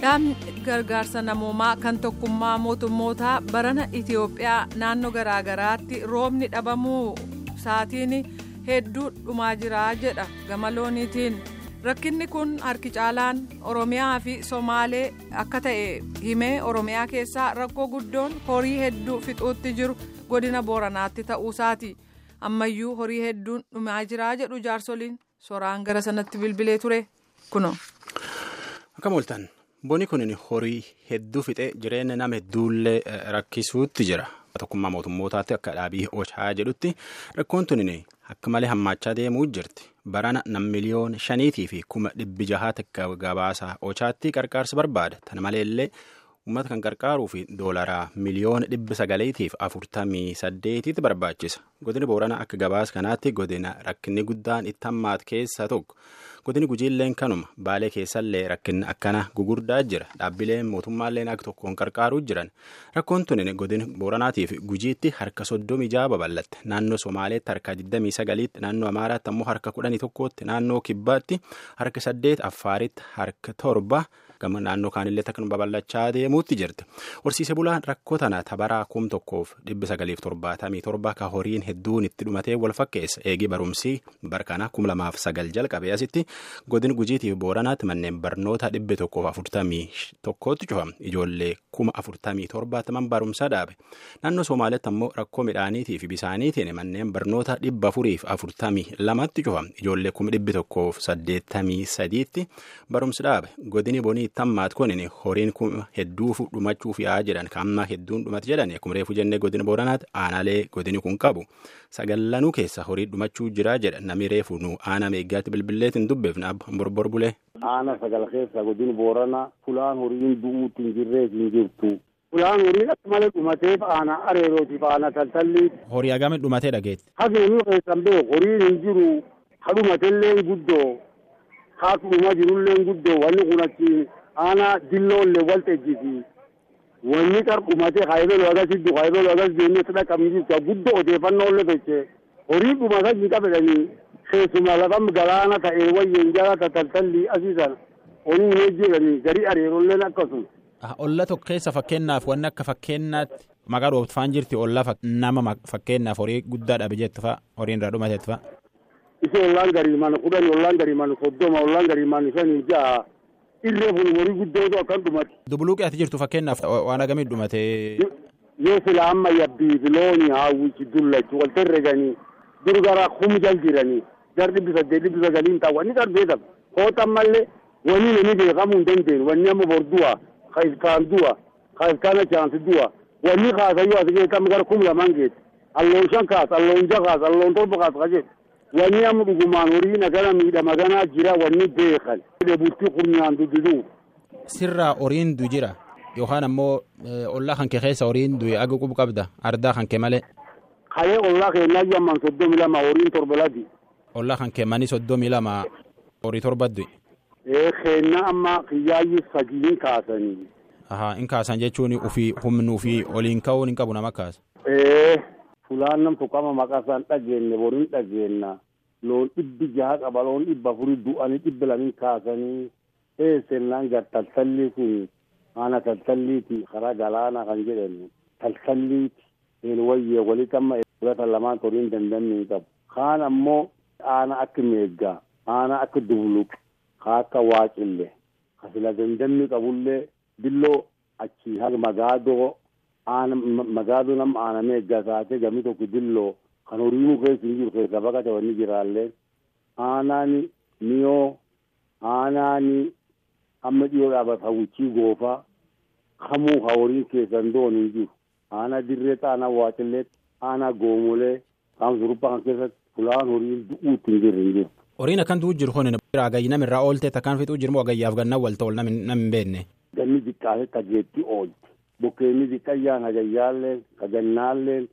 Dhaabni gargaarsa namoomaa kan tokkummaa mootummootaa barana Itiyoophiyaa naannoo garaagaraatti roobni dhabamuu isaatiin hedduu dhumaa jira jedha gama looniitiin rakkinni kun harki caalaan Oromiyaa fi Somaalee akka ta'e himee Oromiyaa keessaa rakkoo guddoon horii hedduu fixuutti jiru godina Booranaatti ta'uusaati ammayyuu horii hedduun dhumaa jira jedhu jaarsoliin soraan gara sanatti bilbilee ture kuno. Akkam ooltan bonni kun horii hedduu fixee jireenya nama hedduullee rakkisuutti jira. Tokkummaa mootummootaatti akka dhaabii ochaa jedhutti rakkoon tun akka malee hammaachaa deemuu jirti. Barana nam miliyoona shaniitii fi kuma dhibbi jahaatti akka gabaasa ochaatti qarqaarsa barbaada. Tana maleellee uummata kan qarqaaruu fi doolaraa miliyoona dhibba sagaleetiif afurtamii saddeetitti barbaachisa. Godini boorana akka gabaasa kanaatti godina rakkinni guddaan itti hammaatu keessaa tokko. Godini gujiilleen kanuma baalee keessallee rakkinni akkana gugurdaa jira. Dhaabbileen mootummaalleen akka tokkoon qarqaaruu jiran. Rakkoon tun godina booranaatiif gujiitti harka soddomii jaha babal'atte naannoo somaaleetti harka 29tti naannoo amaaraatti ammoo harka 11tti naannoo kibbaatti harka 8 affaaritti harka torba gama naannoo kaanillee akka babal'achaa deemuutti jirti. Horsiise bulaan rakkoo tana tabaraa kum tokkoof 977 ka horiin hedduun itti dhumatee wal fakkeessa. Eegii barumsii barkana 2009 jalqabee asitti godin gujiitiif booranaatti manneen barnoota dhibbe tokkoof afurtamii tokkotti cufama ijoollee kuma afurtamii torbaatti man barumsaa dhaabe. Naannoo somaaleetti ammoo rakkoo midhaaniitii fi bisaaniitiin manneen barnoota dhibba afuriif afurtamii lamatti cufama ijoollee kuma dhibbi tokkoof saddeettamii sadiitti barumsi dhaabe. Godini bonii tammaat kunin horiin kuma hedduu dhumachuuf yaa jedhan. Kamma hedduun dhumate jedhan akkuma reefu jennee godina booranaatti aanaalee godini kun qabu. Sagallanuu keessa horii dhumachuu jira jedha. Namni reefu nu aana meeggaatti bilbilleetiin dubbeefna abba borbor bulee. Aana sagal keessa godin boorana fulaan horiin du'uutti hin jirreef hin jirtu. Fulaan horiin akka malee dhumateef aana areerootiif aana taltalliiti. Horii hagame dhumatee dhageetti. Hageenu keessan beeku horiin hin jiru ha dhumateillee guddoo haa dhuma jirullee guddoo wanni kun achi aana dilloollee wal ejjiti. Wanni qar dhumatee haayibelu agas hiddu haayibelu agas deemee sadha qabni jirtu guddoo odeeffannoo beekee horii dhumatan hin qabedanii keessumaa lafam galaana ta'ee wayyeen jala tataltalli asii sana horii hin jedhanii garii areerolleen akkasuma. Olla tokko keessa fakkeenyaaf wanni akka fakkeenyaatti maqaa dhooftaan jirti olla nama fakkeenyaaf horii guddaa dhabe jettu fa'a horiin irraa dhumateetti fa'a. Isee ollaan garii mana kudhanii ollaan garii mana soddoma ollaan garii mana shanii ja'a irree kun horii guddootu akkan dhumate. Dubuluuqii ati jirtu fakkeenyaaf waan agamii dhumate. Yoo sila amma yabbiif looni hawwichi dullachu walta herreganii dur gara kum jal jiranii gar dhibbi saddeet dhibbi sagaliin ta'a wanni kan beekamu kootan mallee wanni namni beekamuu hin dandeenye wanni amma bor du'a ka ilkaan du'a. Ka ilkaan achaansi du'a wanni kaasayyuu as geetamu gara kum lamaan geeti alloon shan kaas alloon jaha kaas alloon torba kaas ka jedhu wanni amma dhugumaan horii nagana miidhama ganaa jira wanni beekan bultii kurnyaan duddiduu. Sirraa horiin du jira. Yookaan ammoo ollaa kan kee keessa horiin du'e aga qubu qabda ardaa kan kee malee. Kalee ollaa keenyaa yamman soddomi lama horiin torba ladi. Ollaa kan kee manii soddomi lama horii torba du'e. Ee keenna amma kiyyaayyii sadiin kaasanii. Ahaa in kaasan jechuun ufii humni ufii oliin ka'uun hin qabu nama kaasa. Ee fulaan tuqama maqasaan dhageenne boriin dhageenna loon dhibbi jaha qaba loon dhibba afurii du'anii dhibbi lamiin kaasanii ee sennaan gar taltallii kun aana taltalliiti karaa galaanaa kan jedhamu taltalliiti. wayyee walitti amma fudhata lamaan horiin dandamne hin qabu. Kaan ammoo aana akka meeggaa, aana akka dubluq, kaa akka waaqillee, kasila dandamni qabullee billoo achi haga magaadoo magaadoo nama aana meeggaa taate gami tokko dilloo kan horiinuu keessa hin jiru keessa baqate wanni jiraallee aanaani miyoo aanaani amma dhiyoo dhaabata hawwichii goofaa kamuu ha horiin keessan doon hin jiru. aanaa dirreetti aanaa waaqilleetti aanaa goomolee kaan suruphaa kan keessatti fulaan horiin du'uutti hin jirre hin jiru. Horiin akkan du'u jiru kun agayyi namirraa ooltee takkaan fixuu jiru moo agayyaaf gannaan walta ol nam hin beekne. Ganni xiqqaate tageetti oolte bukkeenni xiqqayyaan agayyaalleen kagannaalleen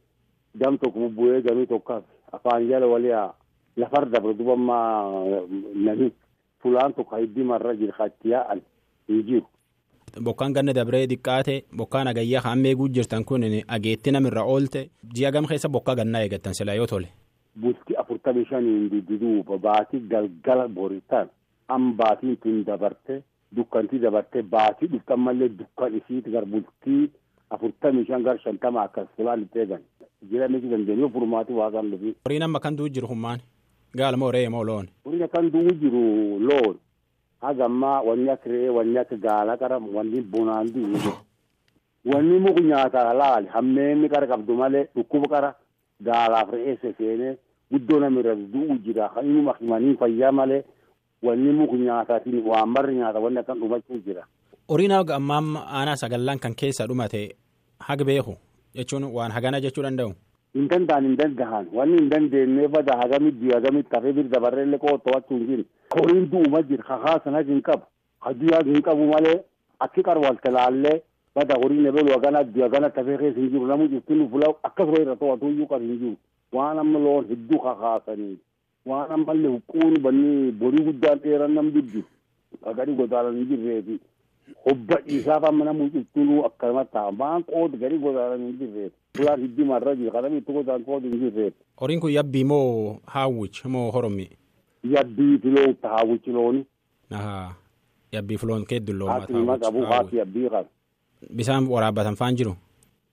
gam tokko bubbu'ee gamii tokko afaan jala waliyaa lafar dabre dubammaa nami fulaan tokko hiddimarra jira hatti yaa'an hin jiru. Bokkaan ganna dabree xiqqaate bokkaan agayyaa kan meeguu jirtan kun ageetti namirra oolte ji'a gam keessa bokkaa gannaa eeggattan silaa yoo tole. Bulti afurtamii shaniin didduuba baatii galgala boritan an baatiin tun dabarte dukkantii dabartee baatii dhuftan mallee dukkan isiiti garbultii afurtamii shan gar shantama akkas fulaan itti eegan. Jiramichi dandeenyu furmaati waaqan dhufi. Horiin amma kan du'u jiru hummaan gaala moo re'ee moo loon. Horiin kan du'u jiru loon. Hagammaa wanni akka re'ee wanni akka gaala qara wanni bonaan du'u. Wanni muku nyaataa laali hammeenni qara qabdu malee dhukkuba qara gaalaaf re'ee seseenee guddoo namirra du'u jira kan inni himanii fayyaa malee wanni muku nyaataatiin waan barri nyaata wanni akkan dhumachuu jira. Horiin haga ammaa aanaa sagallan kan keessa dhumate haga beeku jechuun waan hagana jechuu danda'u. Hin danda'an hin danda'an wanni hin dandeenye bada hagamitti hagamitti hafee bir dabarreellee koo to'achuu hin jiru. Horiin du'uma jira kakaasan hagi hin qabu. Hajuu hagi hin qabu malee akki qaru wal talaallee bada horiin ebelu hagana hagana tafee keessa hin jiru namni cuftin fula akkasuma irra to'atu iyyuu qabu hin jiru. Waan amma loon hedduu kakaasanii waan ammallee huccuun banni borii guddaan dheeran nam duddu gadi godaanan hin jirreefi. Hobba dhiisaaf amma namni cuftinuu akkanumatti ta'a. Maan qoodi gadi godaanan hin jirreefi. Fulaan hiddi marra jira kadhanii itti godaan qoodi hin jirreefi. Horiin kun yabbii moo haawwich moo horommi? Yabbii filoon haawwichi looni. Yabbii filoon keeddu looma. Haati qabu haati yabbii qabu. Bisaan waraabbatan faan jiru?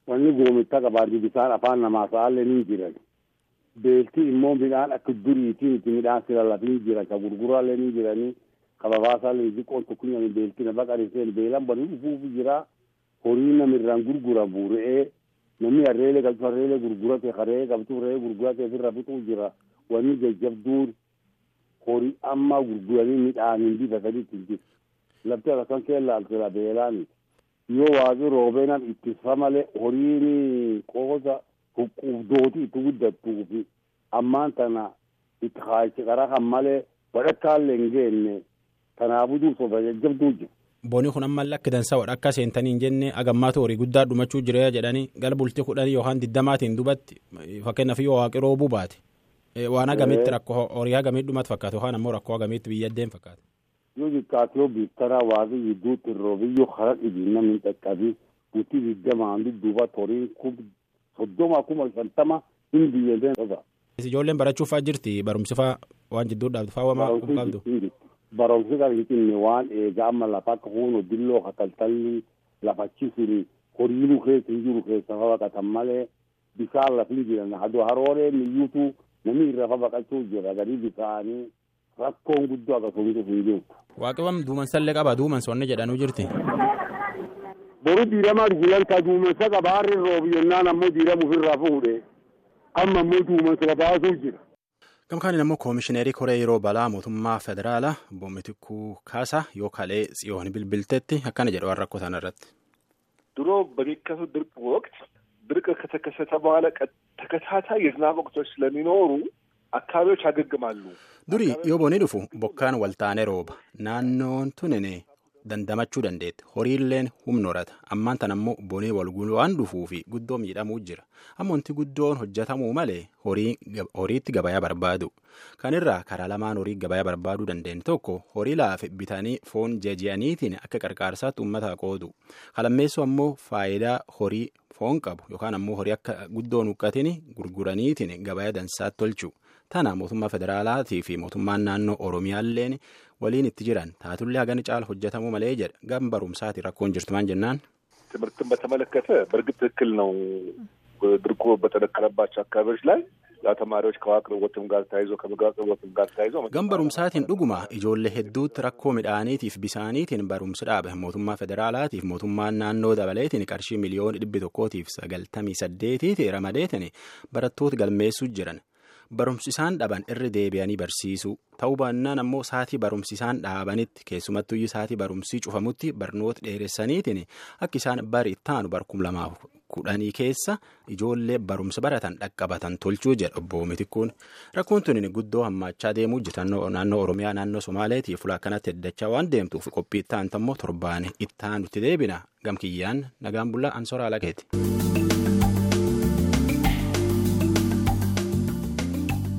Wanni goomitta qabaati bisaan afaan namaa sa'aallee ni jiran. Beelti immoo midhaan akka duriitiin itti midhaan silallatiin jiran ka gurguraallee ni jiranii. kababaasaallee xiqqoon tokkunyaan beeltina baqariseen beelan banii dhufuufu jira. Horii namirraan gurguramu re'ee namni harreelee qabtu harreelee gurgurate haree qabtu re'ee gurgurate ofirra fixuu jira. Wanni jajjabduun horii amma gurguranii midhaaniin bitatanii ittiin jiru. Lafti akkasan keella altira beelaani yoo waaqi roobeenan ittisa malee horiin qoosa huqquubdooti itti guddattuu fi ammaan tana itti kaayichi qara kan malee badhakkaallee hin geenne kanaafuu duuba jajjabduu jiru. Booni kun amma akka dansaa wadha akka seentanii hin jenne agammaatu horii guddaa dhumachuu jira jedhanii gara bultii kudhanii yookaan digdamaatiin dubatti fakkeenyaaf yoo waaqi roobuu baate waan agamitti rakkoo horii agamitti dhumatu fakkaata yookaan ammoo rakkoo agamitti biyya addeen fakkaata. Yoo xiqqaate yoo biittaraa waaqi gidduutti roobiyyoo karaa dhibiin namni dhaqqabii bultii digdamaan dudduubatti horiin kun soddoma kuma shantama hin biyyatee qofa. Ijoolleen barachuufaa jirti barumsifaa waan jidduu dhaabdu faawamaa qabdu. baromsi kan hin waan eegaa amma lafa akka huunoo dilloo kataltalli lafachisiri horiinuu keessa hin jiru keessa fa baqatan malee bisaan lafi hin jiran hadu harooree miyyuutu namni irra fa baqachuu jira gadi bisaanii rakkoon guddoo akkasumas hin jiru. Waaqewwan duumansallee qaba duumansa wanni jedhanuu jirti. Boru diiramaa gulantaa duumansa qaba harri roobi yennaan ammoo diiramu ofirraa fuudhe amma ammoo duumansa qabaasuu jira. Gamkaan immoo koomishineerii koree yeroo balaa mootummaa federaalaa boomitikkuu kaasa yoo kalee tsiyoon bilbiltetti akkana jedhu waan rakkoo sana irratti. ድሮ በሚከሰት ድርቅ ወቅት ድርቅ ከተከሰተ በኋላ ተከታታይ የዝናብ ወቅቶች ስለሚኖሩ አካባቢዎች ያገግማሉ። durii yoo booni dhufu bokkaan waltaanee rooba naannoon tunine dandamachuu dandeetti horiilleen humna horata ammaan tan ammoo bonii walguun waan dhufuu fi guddoo miidhamuu jira. Ammoonti guddoon hojjetamuu malee horiitti gabayaa barbaadu. Kanirraa karaa lamaan horii gabayaa barbaaduu dandeenye tokko horii laafe bitanii foon jeeji'aniitiin akka qarqaarsaatti uummata qoodu. Kalammeessu ammoo faayidaa horii foon qabu yookaan ammoo horii akka guddoon huqqatiin gurguraniitiin gabayaa dansaatti tolchu tana mootummaa federaalaatii fi mootummaan naannoo oromiyaalleen waliin itti jiran taatullee hagani caala hojjetamuu malee jedha gam barumsaati rakkoon jirtu maan jennaan. ትምህርትን በተመለከተ በእርግጥ ትክክል ነው። ድርቁ በተደቀለባቸው አካባቢዎች ላይ ተማሪዎች ከውሃ አቅርቦትም ጋር ተያይዞ ከምግብ አቅርቦትም ጋር ተያይዞ gam barumsaatiin dhuguma ijoollee hedduutti rakkoo midhaaniitiif bisaaniitiin barumsi dhaabe mootummaa federaalaatiif mootummaan naannoo dabaleetiin qarshii miliyoona dhibbi tokkootiif sagaltamii saddeetiiti ramadeetiin barattoota galmeessuu jiran. Barumsisaan dhaban irra deebi'anii barsiisuu ta'uu baannaan ammoo saatii barumsisaan dhaabanitti keessumattuyyuu saatii barumsii cufamutti barnoota dheeressaniitiin akka isaan bari ittaanu barkum lamaaf kudhanii keessa ijoollee barumsa baratan dhaqqabatan tolchuu jedha obbo Mitikkuun rakkoon tuni guddoo hammaachaa deemuu jirti naannoo Oromiyaa naannoo Somaaleetiif fuula akkanatti heddachaa waan deemtuuf qophii ittaantu ammoo torbaan ittaanutti deebina. Gamkiyyaan nagaan bullaa ansoraa lageeti.